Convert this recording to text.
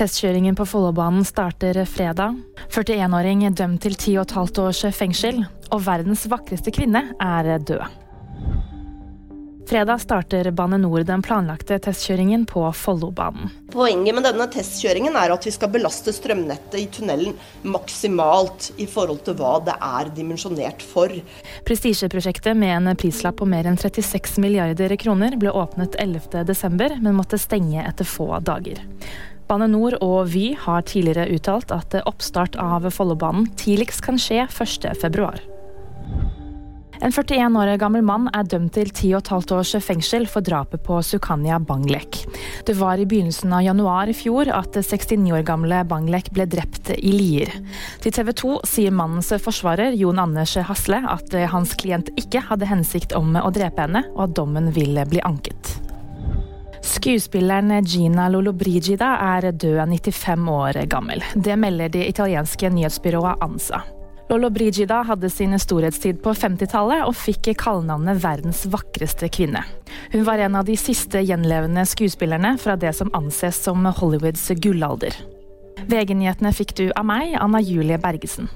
Testkjøringen på Follobanen starter fredag. 41-åring dømt til 10,5 års fengsel. Og verdens vakreste kvinne er død. Fredag starter Bane NOR den planlagte testkjøringen på Follobanen. Poenget med denne testkjøringen er at vi skal belaste strømnettet i tunnelen maksimalt i forhold til hva det er dimensjonert for. Prestisjeprosjektet med en prislapp på mer enn 36 milliarder kroner ble åpnet 11.12, men måtte stenge etter få dager. Bane NOR og Vy har tidligere uttalt at oppstart av Follobanen tidligst kan skje 1.2. En 41 år gammel mann er dømt til 10,5 års fengsel for drapet på Sukanya Banglek. Det var i begynnelsen av januar i fjor at 69 år gamle Banglek ble drept i Lier. Til TV 2 sier mannens forsvarer Jon Anders Hasle at hans klient ikke hadde hensikt om å drepe henne, og at dommen vil bli anket. Skuespilleren Gina Lollobrigida er død 95 år gammel. Det melder det italienske nyhetsbyrået ANSA. Lollobrigida hadde sin storhetstid på 50-tallet og fikk kallenavnet 'verdens vakreste kvinne'. Hun var en av de siste gjenlevende skuespillerne fra det som anses som Hollywoods gullalder. VG-nyhetene fikk du av meg, Anna Julie Bergesen.